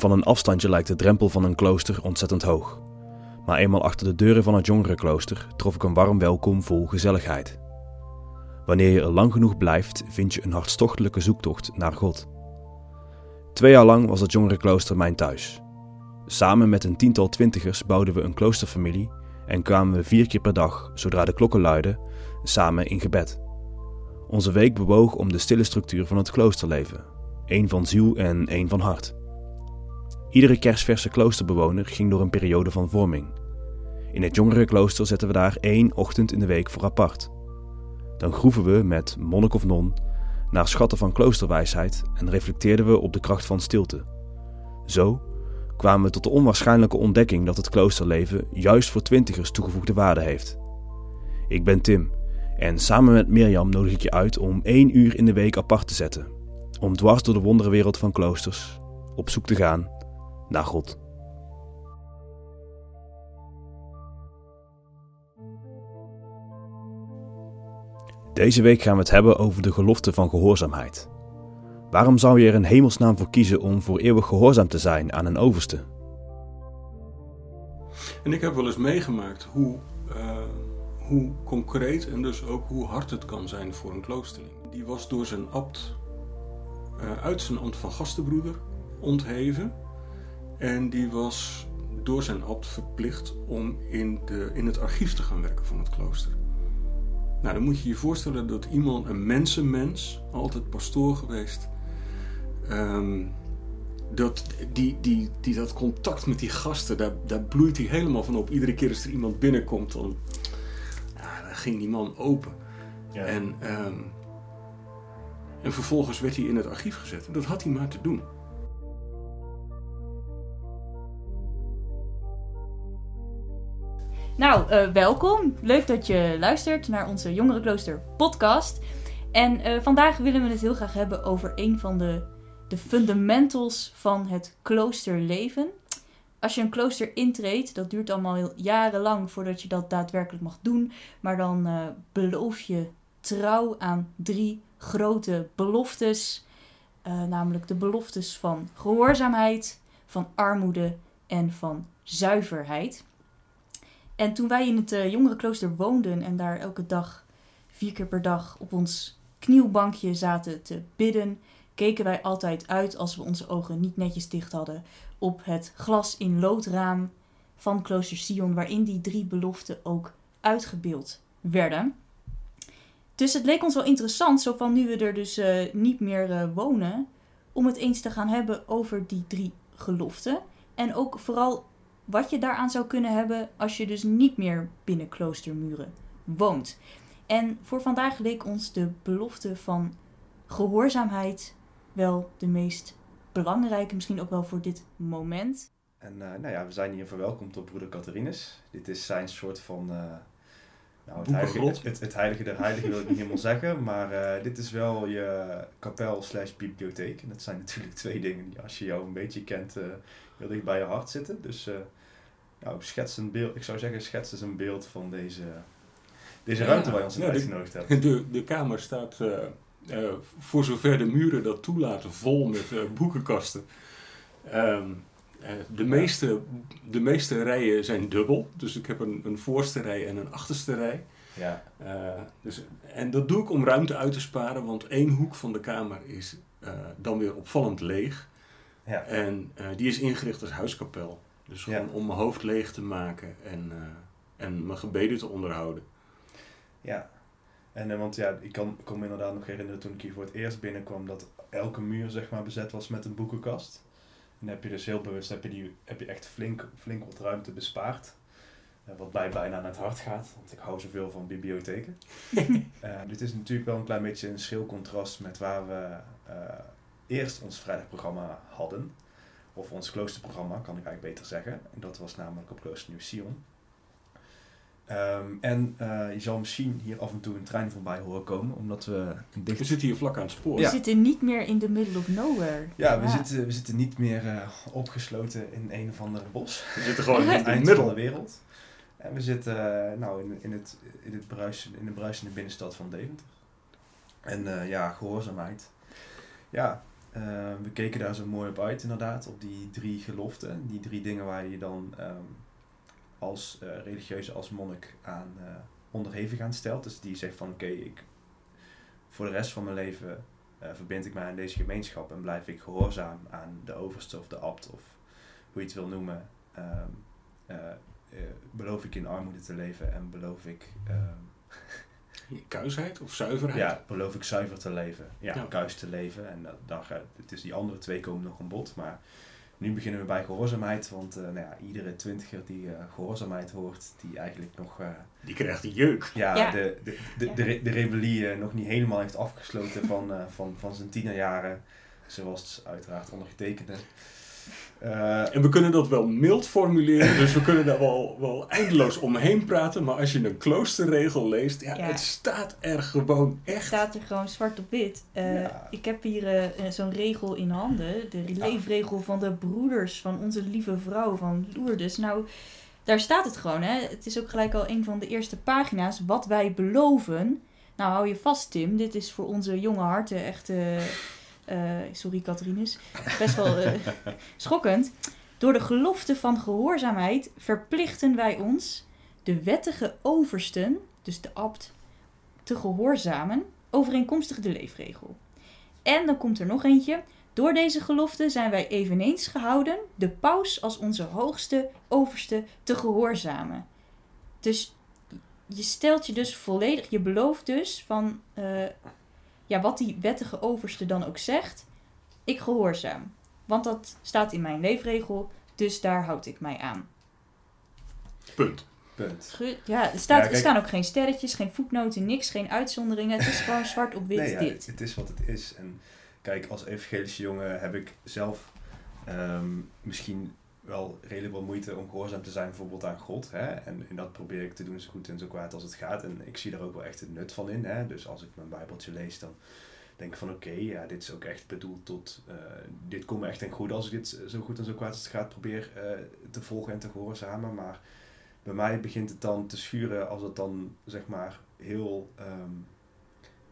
Van een afstandje lijkt de drempel van een klooster ontzettend hoog. Maar eenmaal achter de deuren van het jongerenklooster trof ik een warm welkom vol gezelligheid. Wanneer je er lang genoeg blijft, vind je een hartstochtelijke zoektocht naar God. Twee jaar lang was het jongerenklooster mijn thuis. Samen met een tiental twintigers bouwden we een kloosterfamilie en kwamen we vier keer per dag, zodra de klokken luidden, samen in gebed. Onze week bewoog om de stille structuur van het kloosterleven, één van ziel en één van hart. Iedere kerstverse kloosterbewoner ging door een periode van vorming. In het jongerenklooster zetten we daar één ochtend in de week voor apart. Dan groeven we met monnik of non naar schatten van kloosterwijsheid en reflecteerden we op de kracht van stilte. Zo kwamen we tot de onwaarschijnlijke ontdekking dat het kloosterleven juist voor twintigers toegevoegde waarde heeft. Ik ben Tim en samen met Mirjam nodig ik je uit om één uur in de week apart te zetten, om dwars door de wonderenwereld van kloosters op zoek te gaan naar God. Deze week gaan we het hebben over de gelofte van gehoorzaamheid. Waarom zou je er in hemelsnaam voor kiezen om voor eeuwig gehoorzaam te zijn aan een overste? En ik heb wel eens meegemaakt hoe, uh, hoe concreet en dus ook hoe hard het kan zijn voor een kloosterling. Die was door zijn abt uh, uit zijn ambt van gastenbroeder ontheven. En die was door zijn abt verplicht om in, de, in het archief te gaan werken van het klooster. Nou, dan moet je je voorstellen dat iemand, een mensenmens, altijd pastoor geweest, um, dat, die, die, die, dat contact met die gasten, daar, daar bloeit hij helemaal van op. Iedere keer als er iemand binnenkomt, dan, ja, dan ging die man open. Ja. En, um, en vervolgens werd hij in het archief gezet. En dat had hij maar te doen. Nou, uh, welkom. Leuk dat je luistert naar onze Jongerenklooster podcast. En uh, vandaag willen we het heel graag hebben over een van de, de fundamentals van het kloosterleven. Als je een klooster intreedt, dat duurt allemaal jarenlang voordat je dat daadwerkelijk mag doen. Maar dan uh, beloof je trouw aan drie grote beloftes. namelijk de beloftes van gehoorzaamheid, van armoede en van zuiverheid. En toen wij in het uh, jongerenklooster woonden en daar elke dag, vier keer per dag, op ons knielbankje zaten te bidden, keken wij altijd uit als we onze ogen niet netjes dicht hadden op het glas in loodraam van klooster Sion, waarin die drie beloften ook uitgebeeld werden. Dus het leek ons wel interessant, zo van nu we er dus uh, niet meer uh, wonen, om het eens te gaan hebben over die drie geloften. En ook vooral wat je daaraan zou kunnen hebben als je dus niet meer binnen kloostermuren woont. En voor vandaag leek ons de belofte van gehoorzaamheid wel de meest belangrijke, misschien ook wel voor dit moment. En uh, nou ja, we zijn hier verwelkomd op broeder Catharinus. Dit is zijn soort van... Uh, nou, het, heilige, het, het, heilige der heiligen wil ik niet helemaal zeggen, maar uh, dit is wel je kapel slash bibliotheek. En dat zijn natuurlijk twee dingen die als je jou een beetje kent, heel dicht bij je hart zitten. Dus nou, schets een beeld, ik zou zeggen, schets eens een beeld van deze, deze ruimte waar je ons in ja, uitgenodigd hebt. De, de kamer staat, uh, uh, voor zover de muren dat toelaten, vol met uh, boekenkasten. Um, de, meeste, de meeste rijen zijn dubbel, dus ik heb een, een voorste rij en een achterste rij. Ja. dus, en dat doe ik om ruimte uit te sparen, want één hoek van de kamer is dan weer opvallend leeg. Ja. En die is ingericht als huiskapel. Dus gewoon om mijn hoofd leeg te maken en, uh, en mijn gebeden te onderhouden. Ja, en uh, want ja, ik kan, ik me inderdaad nog herinneren toen ik hier voor het eerst binnenkwam dat elke muur zeg maar bezet was met een boekenkast. En dan heb je dus heel bewust, heb je, die, heb je echt flink, flink wat ruimte bespaard. Uh, wat mij bijna aan het hart gaat, want ik hou zoveel van bibliotheken. dit is natuurlijk wel een klein beetje een schil contrast met waar we eerst ons vrijdagprogramma hadden. Of ons kloosterprogramma, kan ik eigenlijk beter zeggen. En dat was namelijk op Klooster Nieuw Sion. Um, en uh, je zal misschien hier af en toe een trein voorbij horen komen, omdat we dicht... We zitten hier vlak aan het spoor. We zitten niet meer in the middle of nowhere. Ja, ja. We, zitten, we zitten niet meer uh, opgesloten in een of andere bos. We zitten gewoon in het eind van de wereld. En we zitten uh, nou, in, in, het, in, het bruisen, in de bruisende binnenstad van Deventer. En ja, gehoorzaamheid. Ja, Eh, we keken daar zo mooi op uit inderdaad, op die drie geloften. Die drie dingen waar je dan ehm, als uh, religieuze, als monnik aan uh, onderhevig aan stelt. Dus die zegt van oké, ik voor de rest van mijn leven verbind ik mij aan deze gemeenschap en blijf ik gehoorzaam aan de overste of de abt of hoe je het wil noemen. Um, beloof ik in armoede te leven en beloof ik Kuisheid of zuiverheid? Ja, beloof ik zuiver te leven. Ja, ja. kuis te leven. En dan gaat, het is die andere twee komen nog een bod. Maar nu beginnen we bij gehoorzaamheid. Want uh, nou ja, iedere twintiger die uh, gehoorzaamheid hoort, die eigenlijk nog... Uh, die krijgt een jeuk. Ja, ja. De, de, de, ja. de, de, rebellie nog niet helemaal heeft afgesloten van, van, van zijn tienerjaren. Zoals uiteraard ondergetekende. Uh, en we kunnen dat wel mild formuleren, dus we kunnen daar wel, wel eindeloos omheen praten. Maar als je een kloosterregel leest, ja, het staat er gewoon echt. Het staat er gewoon zwart op wit. Uh, ja. Ik heb hier uh, zo'n regel in handen, de leefregel van de broeders van onze lieve vrouw van Lourdes. Nou, daar staat het gewoon, hè. Het is ook gelijk al een van de eerste pagina's. Wat wij beloven. Nou, hou je vast, Tim. Dit is voor onze jonge harten echt sorry Catharinus, best wel uh, schokkend. Door de gelofte van gehoorzaamheid verplichten wij ons de wettige oversten, dus de abt, te gehoorzamen, overeenkomstig de leefregel. En dan komt er nog eentje. Door deze gelofte zijn wij eveneens gehouden de paus als onze hoogste overste te gehoorzamen. Dus je stelt je dus volledig, je belooft dus van uh, ja, wat die wettige overste dan ook zegt, ik gehoorzaam. Want dat staat in mijn leefregel, dus daar houd ik mij aan. Punt. Punt. Ja, er, staat, er staan ook geen sterretjes, geen voetnoten, niks, geen uitzonderingen. Het is gewoon zwart op wit nee, ja, dit. Het is wat het is. En kijk, als evangelische jongen heb ik zelf um, misschien wel redelijk wel moeite om gehoorzaam te zijn bijvoorbeeld aan God. Hè? En, en dat probeer ik te doen zo goed en zo kwaad als het gaat. En ik zie daar ook wel echt het nut van in. Hè? Dus als ik mijn bijbeltje lees, dan denk ik van oké, okay, ja, dit is ook echt bedoeld tot... Uh, dit komt me echt ten goede als ik dit zo goed en zo kwaad als het gaat probeer uh, te volgen en te gehoorzamen. Maar bij mij begint het dan te schuren als het dan zeg maar heel... Um,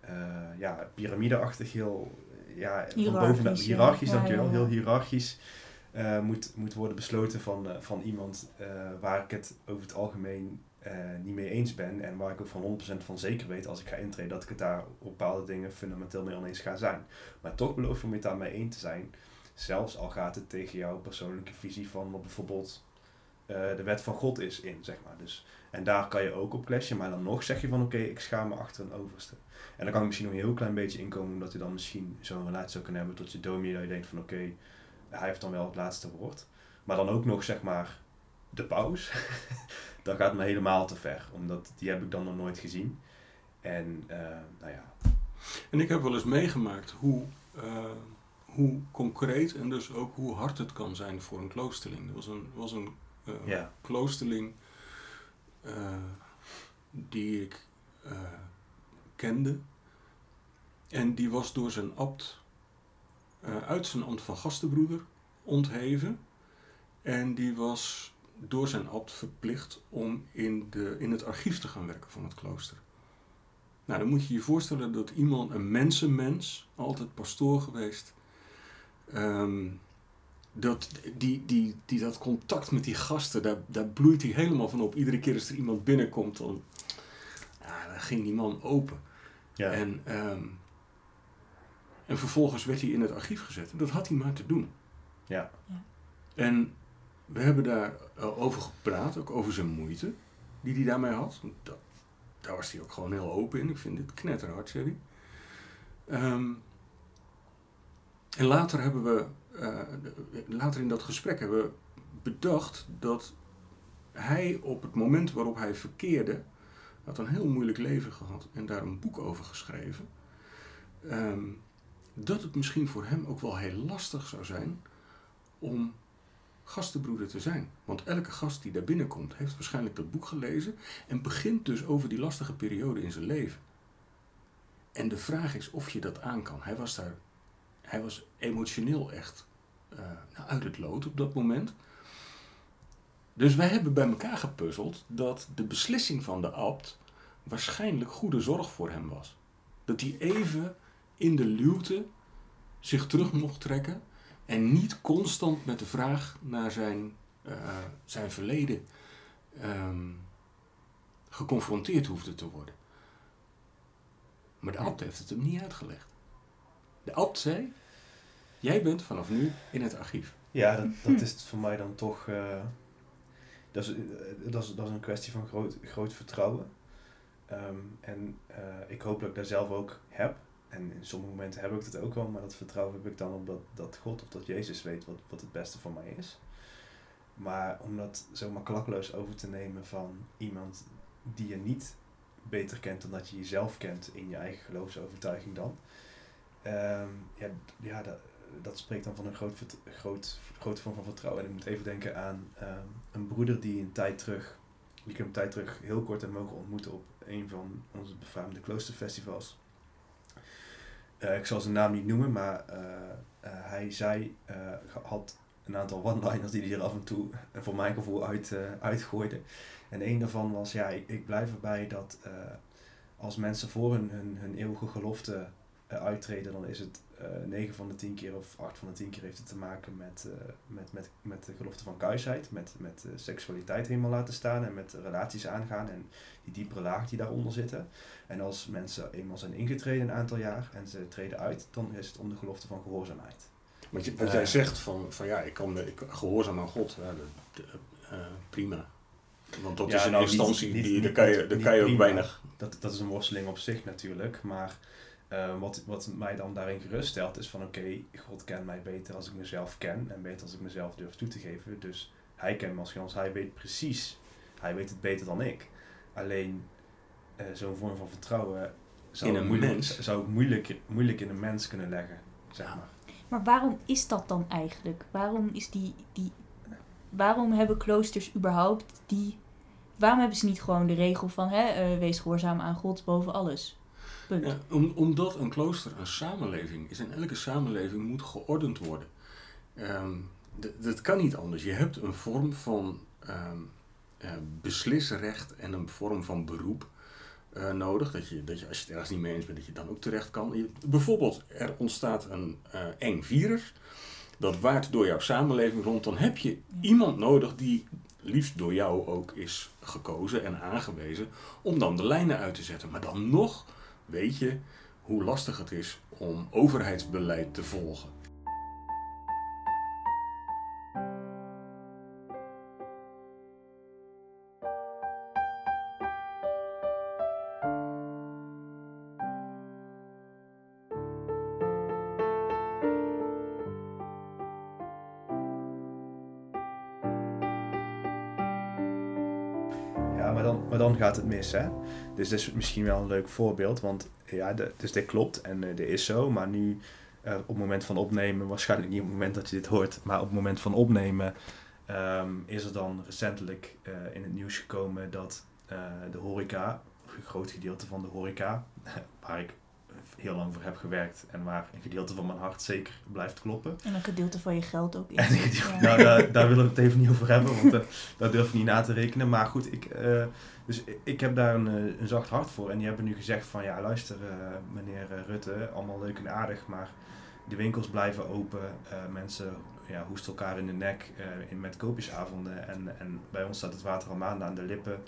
uh, ja, piramideachtig, heel... Ja, van boven hiërarchisch, ja. dankjewel. Ja, ja. Heel hiërarchisch uh, moet, moet worden besloten van, uh, van iemand uh, waar ik het over het algemeen niet mee eens ben. En waar ik ook van 100% van zeker weet als ik ga intreden dat ik het daar op bepaalde dingen fundamenteel mee oneens ga zijn. Maar toch beloof om het daarmee eens te zijn. Zelfs al gaat het tegen jouw persoonlijke visie van wat bijvoorbeeld de wet van God is in, zeg maar. Dus, en daar kan je ook op clashen, maar dan nog zeg je van oké, ik schaam me achter een overste. En dan kan ik misschien nog een heel klein beetje inkomen omdat je dan misschien zo'n relatie zou kunnen hebben tot je dominee dat je denkt van oké, hij heeft dan wel het laatste woord. Maar dan ook nog, zeg maar, de paus. dat gaat me helemaal te ver. Omdat die heb ik dan nog nooit gezien. En, uh, nou ja. En ik heb wel eens meegemaakt hoe, uh, hoe concreet en dus ook hoe hard het kan zijn voor een kloosterling. Er was een, was een uh, ja. kloosterling die ik kende. En die was door zijn abt uit zijn ambt van gastenbroeder ontheven. En die was door zijn abt verplicht om in, de, in het archief te gaan werken van het klooster. Nou, dan moet je je voorstellen dat iemand, een mensenmens, altijd pastoor geweest, um, dat, die, die, die dat contact met die gasten, daar, daar bloeit hij helemaal van op. Iedere keer als er iemand binnenkomt, dan, ja, dan ging die man open. Ja. En um, en vervolgens werd hij in het archief gezet. En dat had hij maar te doen. Ja. ja. En we hebben daar uh, over gepraat, ook over zijn moeite die hij daarmee had. Dat, daar was hij ook gewoon heel open in. Ik vind dit knetterhard, zei hij. Um, en later hebben we, uh, later in dat gesprek hebben we bedacht dat hij op het moment waarop hij verkeerde, had een heel moeilijk leven gehad en daar een boek over geschreven. Um, dat het misschien voor hem ook wel heel lastig zou zijn om gastenbroeder te zijn. Want elke gast die daar binnenkomt, heeft waarschijnlijk dat boek gelezen en begint dus over die lastige periode in zijn leven. En de vraag is of je dat aan kan. Hij was daar, hij was emotioneel echt uh, uit het lood op dat moment. Dus wij hebben bij elkaar gepuzzeld dat de beslissing van de abt waarschijnlijk goede zorg voor hem was. Dat hij even in de luwte zich terug mocht trekken en niet constant met de vraag naar zijn, eh, zijn verleden ehm, geconfronteerd hoefde te worden. Maar de abt heeft het hem niet uitgelegd. De abt zei, jij bent vanaf nu in het archief. Ja, dat, dat is voor mij dan toch. eh, dat, is, eh, dat, is, dat is een kwestie van groot, groot vertrouwen. Ehm, en eh, ik hoop dat ik dat zelf ook heb. En in sommige momenten heb ik het ook wel, maar dat vertrouwen heb ik dan op dat, dat God of dat Jezus weet wat, wat het beste voor mij is. Maar om dat zomaar klakkeloos over te nemen van iemand die je niet beter kent dan dat je jezelf kent in je eigen geloofsovertuiging dan. ehm, ja, ja dat, dat spreekt dan van een groot, groot, grote vorm van vertrouwen. En ik moet even denken aan ehm, een broeder die een tijd terug, die ik een tijd terug heel kort heb mogen ontmoeten op een van onze befaamde kloosterfestivals. Eh, ik zal zijn naam niet noemen, maar eh, eh, hij zei, had een aantal one-liners die hij er af en toe, voor mijn gevoel, uit, uitgooide. En een daarvan was, ja, ik, blijf erbij dat als mensen voor hun, hun, hun eeuwige gelofte uittreden, dan is het 9 van de 10 keer of 8 van de 10 keer heeft het te maken met, eh, met, met, met de gelofte van kuisheid, met, met eh, seksualiteit helemaal laten staan en met relaties aangaan en die diepere laag die daaronder zitten. En als mensen eenmaal zijn ingetreden een aantal jaar en ze treden uit, dan is het om de gelofte van gehoorzaamheid. Want je, wat Eh. jij zegt van, van ja, ik kan ik gehoorzaam aan God, ja, eh, prima. Want dat Ja, is een nou, instantie, niet- die, niet- daar kan je, daar kan je ook weinig... Dat, dat is een worsteling op zich natuurlijk, maar eh, wat, wat mij dan daarin geruststelt is van oké, God kent mij beter als ik mezelf ken en beter als ik mezelf durf toe te geven. Dus hij kent me als Gans, hij weet precies, hij weet het beter dan ik. Alleen eh, zo'n vorm van vertrouwen zou, In ik een moeilijk, mens. zou ik moeilijk, moeilijk in een mens kunnen leggen, zeg. Maar waarom is dat dan eigenlijk? Waarom is die, die waarom hebben kloosters überhaupt die waarom hebben ze niet gewoon de regel van hè, eh, wees gehoorzaam aan God boven alles? Punt. Ja, om, omdat een klooster een samenleving is en elke samenleving moet geordend worden. D- dat kan niet anders. Je hebt een vorm van eh, beslisrecht en een vorm van beroep eh, nodig. Dat je, dat je, als je het ergens niet mee eens bent, dat je dan ook terecht kan. Je- bijvoorbeeld, er ontstaat een eh, eng virus. Dat waart door jouw samenleving rond. Dan heb je iemand nodig die liefst door jou ook is gekozen en aangewezen om dan de lijnen uit te zetten. Maar dan nog weet je hoe lastig het is om overheidsbeleid te volgen. Gaat het mis, hè? Dus dat is misschien wel een leuk voorbeeld, want ja, dus dit klopt en eh, dit is zo, maar nu eh, op het moment van opnemen, waarschijnlijk niet op het moment dat je dit hoort, maar op het moment van opnemen ehm, is er dan recentelijk eh, in het nieuws gekomen dat de horeca, een groot gedeelte van de horeca, waar ik heel lang voor heb gewerkt en waar een gedeelte van mijn hart zeker blijft kloppen, En een gedeelte van je geld ook is. Ja. nou, daar, daar willen we het even niet over hebben, want eh, dat durf ik niet na te rekenen. Maar goed, ik, eh, dus ik- heb daar een, eh, een zacht hart voor. En die hebben nu gezegd van, ja luister meneer Rutte, allemaal leuk en aardig, maar de winkels blijven open. mensen ja, hoesten elkaar in de nek in, met koopjesavonden. En, en bij ons staat het water al maanden aan de lippen.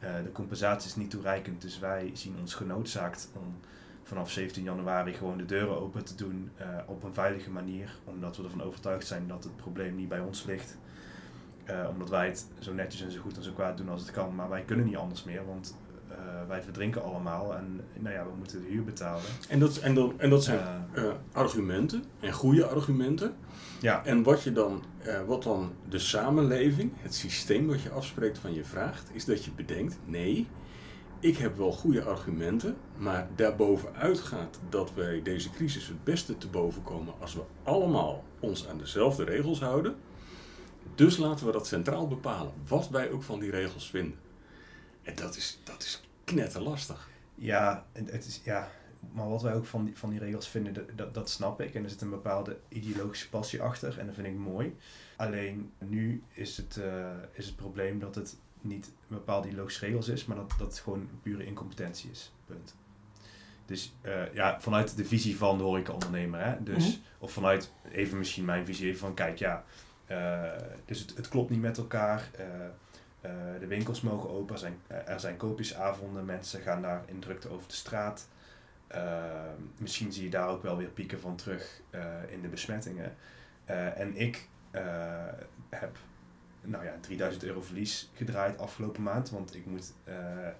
De compensatie is niet toereikend, dus wij zien ons genoodzaakt om vanaf 17 januari gewoon de deuren open te doen eh, op een veilige manier. Omdat we ervan overtuigd zijn dat het probleem niet bij ons ligt. Eh, omdat wij het zo netjes en zo goed en zo kwaad doen als het kan. Maar wij kunnen niet anders meer, want eh, wij verdrinken allemaal. En nou ja, we moeten de huur betalen. En dat, en en dat zijn argumenten, en goede argumenten. ja, En wat, je dan, wat dan de samenleving, het systeem wat je afspreekt van je vraagt, is dat je bedenkt: nee, ik heb wel goede argumenten, maar daarbovenuit gaat dat wij deze crisis het beste te boven komen als we allemaal ons aan dezelfde regels houden. Dus laten we dat centraal bepalen, wat wij ook van die regels vinden. En dat is, dat is knetterlastig. ja, het is, ja, maar wat wij ook van die, van die regels vinden, dat, dat, dat snap ik. En er zit een bepaalde ideologische passie achter en dat vind ik mooi. Alleen nu is het, eh, is het probleem dat het niet een bepaalde ideologische regels is, maar dat, dat het gewoon pure incompetentie is. Punt. Dus eh, ja, vanuit de visie van de horecaondernemer. Hè? Dus, Mhm. Of vanuit even misschien mijn visie even van kijk ja, eh, dus het, het klopt niet met elkaar. eh, de winkels mogen open, er zijn, er zijn koopjesavonden, mensen gaan daar in drukte over de straat. Eh, misschien zie je daar ook wel weer pieken van terug in de besmettingen. En ik heb nou ja, 3000 euro verlies gedraaid afgelopen maand. Want ik moet, eh,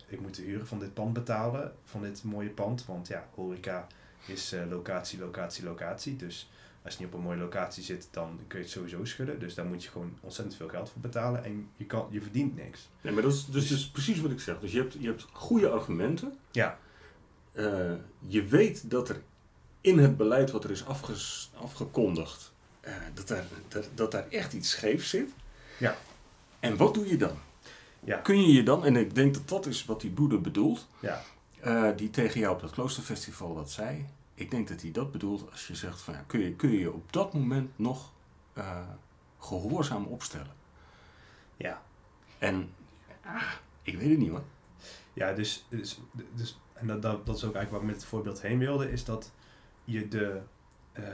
ik moet de huur van dit pand betalen. Van dit mooie pand. Want ja, horeca is eh, locatie, locatie, locatie. Dus als je niet op een mooie locatie zit, dan kun je het sowieso schudden. Dus daar moet je gewoon ontzettend veel geld voor betalen. En je, kan, je verdient niks. Nee, maar dat is dus, dus precies wat ik zeg. Dus je hebt, je hebt goede argumenten. Ja. Eh, je weet dat er in het beleid wat er is afges- afgekondigd, dat, daar, dat, dat daar echt iets scheef zit. Ja. En wat doe je dan? Ja. Kun je je dan, en ik denk dat dat is wat die broeder bedoelt, Ja. eh, die tegen jou op dat kloosterfestival dat zei. Ik denk dat hij dat bedoelt als je zegt van ja, kun je kun je, op dat moment nog eh, gehoorzaam opstellen. Ja. En ah, ik weet het niet hoor. Ja, dus, dus, dus en dat, dat, dat is ook eigenlijk waar ik met het voorbeeld heen wilde, is dat je de, eh,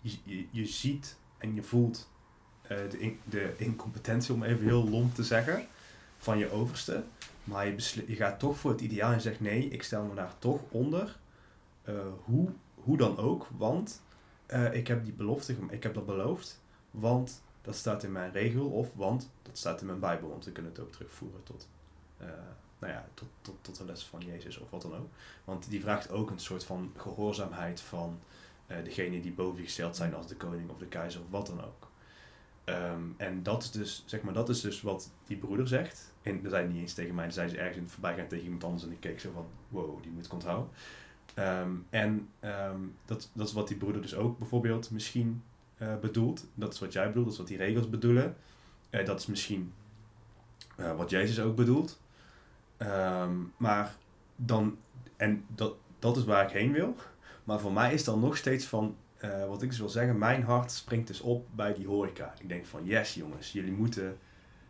je, je, je ziet en je voelt eh, de, de incompetentie, om even heel lomp te zeggen, van je overste. Maar je, je gaat toch voor het ideaal en zegt nee, ik stel me daar toch onder. Eh, hoe, hoe dan ook, want eh, ik heb die belofte, ik heb dat beloofd, want dat staat in mijn regel of want dat staat in mijn Bijbel, want we kunnen het ook terugvoeren tot nou ja, tot, tot, tot de les van Jezus of wat dan ook. Want die vraagt ook een soort van gehoorzaamheid van degene die boven je gesteld zijn als de koning of de keizer of wat dan ook. Ehm, en dat is dus, zeg maar, dat is dus wat die broeder zegt. En dat hij niet eens tegen mij, dat zei ze ergens in het voorbijgaan tegen iemand anders en ik keek zo van, wow, die moet ik onthouden. Ehm, en ehm, dat, dat is wat die broeder dus ook bijvoorbeeld misschien eh, bedoelt. Dat is wat jij bedoelt, dat is wat die regels bedoelen. Eh, dat is misschien eh, wat Jezus ook bedoelt. Maar dan, en dat, dat is waar ik heen wil. Maar voor mij is dan nog steeds van, eh, wat ik dus wil zeggen, mijn hart springt dus op bij die horeca. Ik denk van, yes jongens, jullie moeten,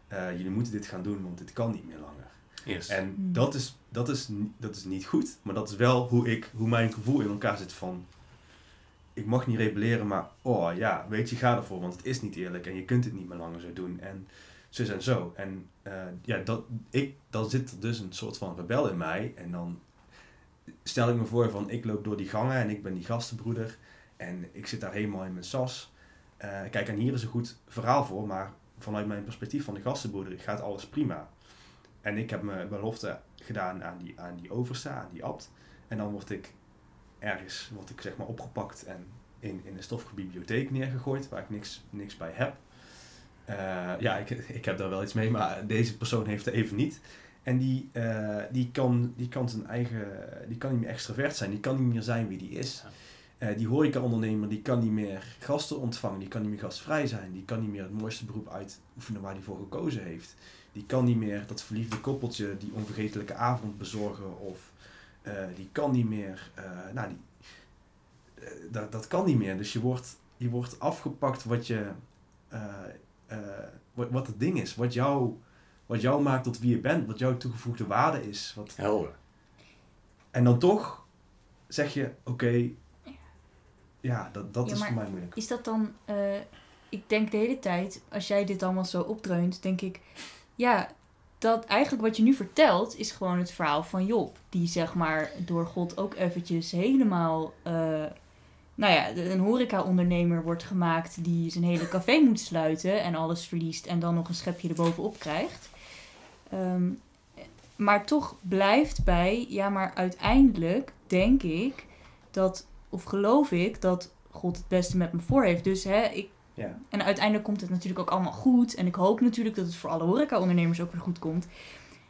eh, jullie moeten dit gaan doen, want dit kan niet meer langer. Yes. En Hmm. dat is, dat, is, dat is niet goed, maar dat is wel hoe, ik, hoe mijn gevoel in elkaar zit van... Ik mag niet rebelleren, maar oh ja, weet je, ga ervoor, want het is niet eerlijk en je kunt het niet meer langer zo doen. En zus en zo. En eh, ja, dat, ik, dan zit er dus een soort van rebel in mij. En dan stel ik me voor van, ik loop door die gangen en ik ben die gastenbroeder. En ik zit daar helemaal in mijn sas. Eh, kijk, en hier is een goed verhaal voor, maar vanuit mijn perspectief van de gastenbroeder gaat alles prima. En ik heb mijn belofte gedaan aan die, aan die overste, aan die abt. En dan word ik ergens, word ik zeg maar opgepakt en in, in een stoffige bibliotheek neergegooid, waar ik niks, niks bij heb. Eh, ja, ik, ik heb daar wel iets mee, maar deze persoon heeft er even niet. En die, eh, die, kan, die kan zijn eigen, die kan niet meer extravert zijn, die kan niet meer zijn wie die is. Eh, die horeca-ondernemer die kan niet meer gasten ontvangen, die kan niet meer gastvrij zijn, die kan niet meer het mooiste beroep uitoefenen waar hij voor gekozen heeft. Die kan niet meer dat verliefde koppeltje die onvergetelijke avond bezorgen of eh, die kan niet meer, eh, nou die, dat, dat kan niet meer. Dus je wordt, je wordt afgepakt wat je, wat, wat het ding is, wat jou, wat jou maakt tot wie je bent, wat jouw toegevoegde waarde is. Wat, Helder. en dan toch zeg je, oké, ja, dat, dat Ja, is voor mij moeilijk. Is dat dan, eh, ik denk de hele tijd, als jij dit allemaal zo opdreunt, denk ik, ja, dat eigenlijk wat je nu vertelt is gewoon het verhaal van Job. Die zeg maar door God ook eventjes helemaal, eh, nou ja, een horeca-ondernemer wordt gemaakt die zijn hele café moet sluiten en alles verliest en dan nog een schepje erbovenop krijgt. Ehm, maar toch blijft bij, ja, maar uiteindelijk denk ik dat, of geloof ik, dat God het beste met me voor heeft. Dus hè, ik, Ja, en uiteindelijk komt het natuurlijk ook allemaal goed. En ik hoop natuurlijk dat het voor alle horeca-ondernemers ook weer goed komt.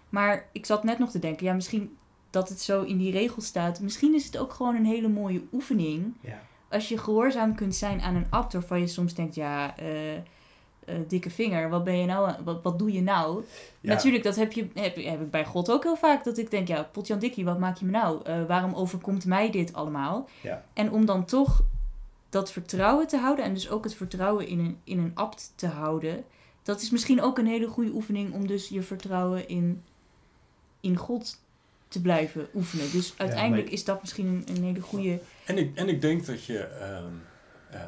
Maar ik zat net nog te denken, ja, misschien dat het zo in die regels staat. Misschien is het ook gewoon een hele mooie oefening. ja, Als je gehoorzaam kunt zijn aan een abt waarvan je soms denkt, ja, eh, eh, dikke vinger, wat ben je nou, wat, wat doe je nou? ja. Natuurlijk, dat heb, je, heb, heb ik bij God ook heel vaak. Dat ik denk, ja, Potjan Dikkie, wat maak je me nou? Eh, waarom overkomt mij dit allemaal? Ja. En om dan toch dat vertrouwen te houden... en dus ook het vertrouwen in een, in een abt te houden... dat is misschien ook een hele goede oefening... om dus je vertrouwen in, in God te blijven oefenen. Dus uiteindelijk is dat misschien een, een hele goede. En ik, en ik denk dat je ehm, eh, eh,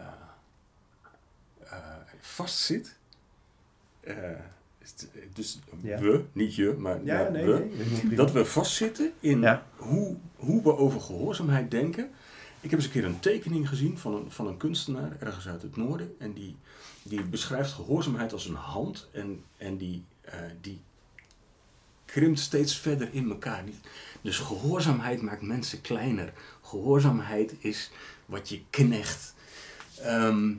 vastzit. Het- dus Ja. we, niet je, maar Ja, maar nee, we. nee, dat we vastzitten in Ja. hoe, hoe we over gehoorzaamheid denken. Ik heb eens een keer een tekening gezien van een, van een kunstenaar ergens uit het noorden. En die, die beschrijft gehoorzaamheid als een hand. En, en die, eh, die krimpt steeds verder in elkaar. Dus gehoorzaamheid maakt mensen kleiner. Gehoorzaamheid is wat je knecht. Ehm,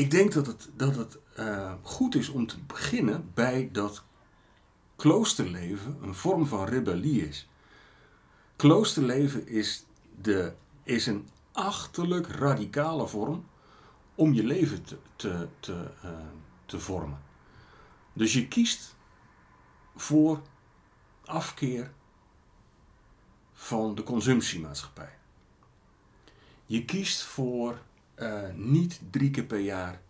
ik denk dat het, dat het eh, goed is om te beginnen bij dat kloosterleven een vorm van rebellie is. Kloosterleven is, de, is een achterlijk radicale vorm om je leven te, te, te, eh, te vormen. Dus je kiest voor afkeer van de consumptiemaatschappij. Je kiest voor eh, niet drie keer per jaar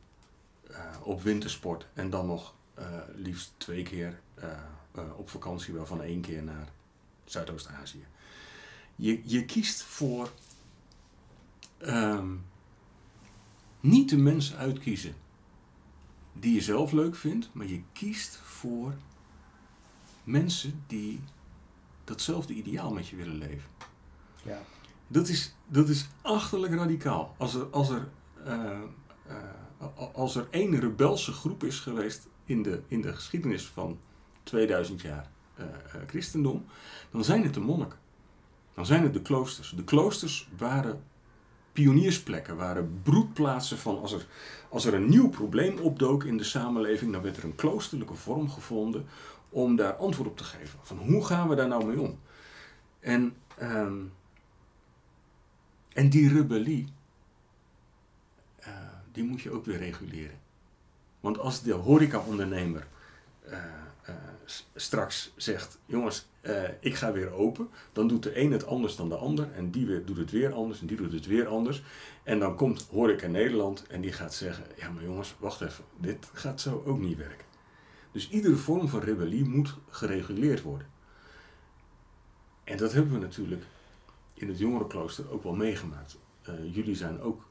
eh, op wintersport en dan nog eh, liefst twee keer op vakantie, waarvan één keer naar Zuidoost-Azië. Je, je kiest voor ehm, niet de mensen uitkiezen die je zelf leuk vindt, maar je kiest voor mensen die datzelfde ideaal met je willen leven. Ja. Dat is, dat is achterlijk radicaal. Als er, als, er, eh, eh, als er één rebelse groep is geweest in de, in de geschiedenis van 2000 jaar eh, christendom, dan zijn het de monniken. Dan zijn het de kloosters. De kloosters waren pioniersplekken, waren broedplaatsen van als er, als er een nieuw probleem opdook in de samenleving, dan werd er een kloosterlijke vorm gevonden om daar antwoord op te geven. Van hoe gaan we daar nou mee om? En, ehm, en die rebellie, eh, die moet je ook weer reguleren. Want als de horecaondernemer eh, eh, straks zegt, jongens, ik ga weer open, dan doet de een het anders dan de ander en die weer, doet het weer anders en die doet het weer anders. En dan komt Horeca Nederland en die gaat zeggen, ja maar jongens, wacht even, dit gaat zo ook niet werken. Dus iedere vorm van rebellie moet gereguleerd worden. En dat hebben we natuurlijk in het jongerenklooster ook wel meegemaakt. Eh, jullie zijn ook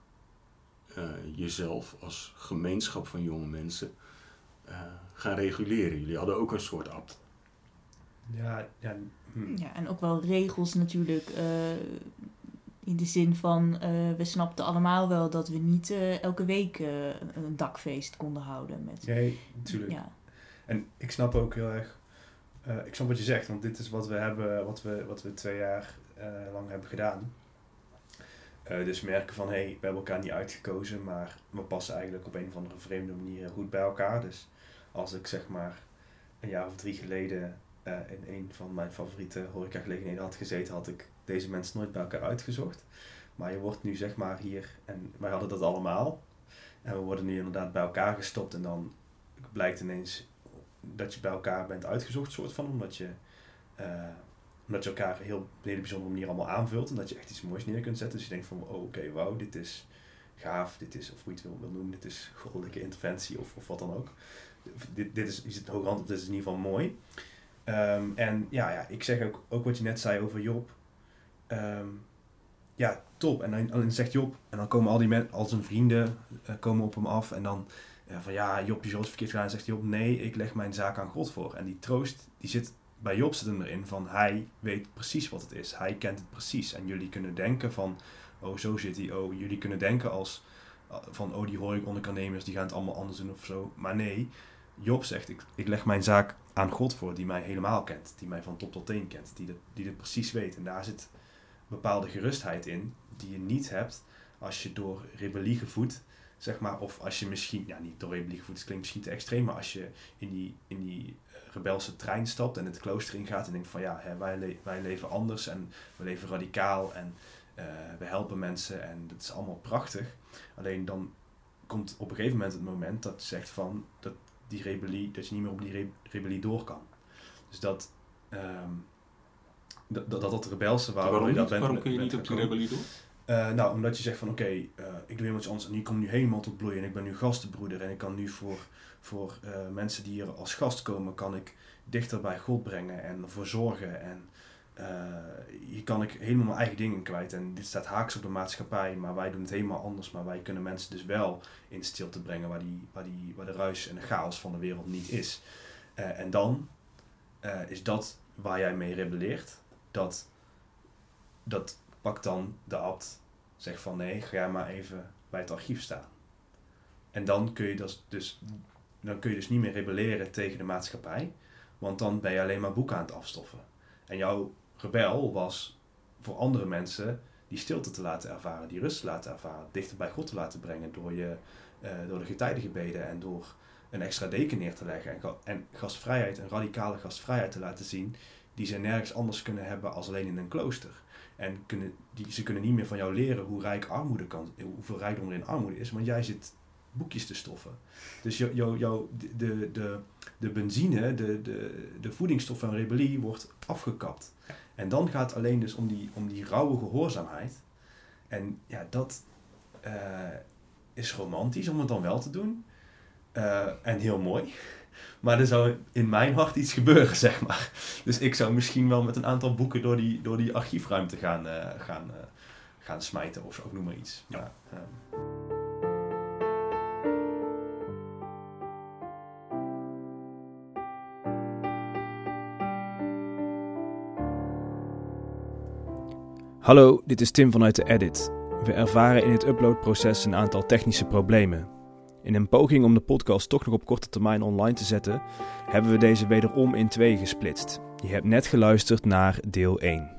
eh, jezelf als gemeenschap van jonge mensen eh, gaan reguleren. Jullie hadden ook een soort abt. Ja, ja, hm. Ja, en ook wel regels natuurlijk. eh, in de zin van, eh, we snapten allemaal wel dat we niet eh, elke week een dakfeest konden houden. Met, Nee, natuurlijk. Ja, En ik snap ook heel erg, eh, ik snap wat je zegt, want dit is wat we hebben, wat we, wat we twee jaar lang hebben gedaan. Eh, dus merken van, hé, hey, we hebben elkaar niet uitgekozen, maar we passen eigenlijk op een of andere vreemde manier goed bij elkaar. Dus als ik zeg maar een jaar of drie geleden eh, in een van mijn favoriete horecagelegenheden had gezeten, had ik deze mensen nooit bij elkaar uitgezocht. Maar je wordt nu zeg maar hier, en wij hadden dat allemaal. En we worden nu inderdaad bij elkaar gestopt en dan blijkt ineens dat je bij elkaar bent uitgezocht, soort van, omdat je, eh, omdat je elkaar heel, op een hele bijzondere manier allemaal aanvult en dat je echt iets moois neer kunt zetten. Dus je denkt van, oh, oké, wauw, dit is gaaf, dit is, of hoe je het wil, noemen, dit is goddelijke interventie of, of wat dan ook. Dit, dit is, je zit hoog hand op, dit is in ieder geval mooi. Ehm, en ja, ja, ik zeg ook, ook wat je net zei over Job. Ehm, ja, top. En dan, dan zegt Job, en dan komen al die mensen, al zijn vrienden, eh, komen op hem af en dan ja, van ja, Job, je zult verkeerd gaan. En zegt Job, nee, ik leg mijn zaak aan God voor. En die troost, die zit bij Job zit hem erin van hij weet precies wat het is. Hij kent het precies. En jullie kunnen denken van, oh zo zit hij. Oh, jullie kunnen denken als van, oh die horecaondernemers die gaan het allemaal anders doen of zo. Maar nee, Job zegt, ik, ik leg mijn zaak aan God voor die mij helemaal kent. Die mij van top tot teen kent. Die, dat, die dit precies weet. En daar zit bepaalde gerustheid in die je niet hebt als je door rebellie gevoed zeg maar, of als je misschien, ja, niet door rebellie gevoed, het klinkt misschien te extreem, maar als je in die, in die eh, rebelse trein stapt en het klooster ingaat en denkt van ja, hè, wij, le- wij leven anders en we leven radicaal en eh, we helpen mensen en dat is allemaal prachtig. Alleen dan komt op een gegeven moment het moment dat je zegt van dat die rebellie, dat je niet meer op die re- rebellie door kan. Dus dat, ehm, dat, dat, dat rebelse waar waarom je dat niet? bent- waarom kun je niet op die rebellie door? Eh, nou, omdat je zegt van oké, eh, ik doe helemaal iets anders en hier kom nu helemaal tot bloeien en ik ben nu gastenbroeder en ik kan nu voor, voor eh, mensen die hier als gast komen, kan ik dichter bij God brengen en ervoor zorgen. En hier kan ik helemaal mijn eigen dingen kwijt. En dit staat haaks op de maatschappij, maar wij doen het helemaal anders. Maar wij kunnen mensen dus wel in stilte brengen waar, die, waar, die, waar de ruis en de chaos van de wereld niet is. En dan is dat waar jij mee rebelleert. Dat, dat pakt dan de abt, zegt van nee, ga maar even bij het archief staan. En dan kun je dus, dus, dan kun je dus niet meer rebelleren tegen de maatschappij, want dan ben je alleen maar boeken aan het afstoffen. En jouw rebel was voor andere mensen die stilte te laten ervaren, die rust te laten ervaren, dichter bij God te laten brengen door, je, uh, door de getijdengebeden en door een extra deken neer te leggen en, en gastvrijheid, een radicale gastvrijheid te laten zien, die ze nergens anders kunnen hebben als alleen in een klooster. En kunnen, die, ze kunnen niet meer van jou leren hoe rijk armoede kan, hoeveel rijkdom er in armoede is, want jij zit boekjes te stoffen. Dus jou, jou, jou, de, de, de benzine, de, de, de voedingsstof van rebellie wordt afgekapt. En dan gaat het alleen dus om die, om die rauwe gehoorzaamheid. En ja, dat uh, is romantisch om het dan wel te doen. Uh, en heel mooi. Maar er zou in mijn hart iets gebeuren, zeg maar. Dus ik zou misschien wel met een aantal boeken door die, door die archiefruimte gaan, uh, gaan, uh, gaan smijten of ook noem maar iets. Ja. Maar, Hallo, dit is Tim vanuit de Edit. We ervaren in het uploadproces een aantal technische problemen. In een poging om de podcast toch nog op korte termijn online te zetten, hebben we deze wederom in twee gesplitst. Je hebt net geluisterd naar deel 1.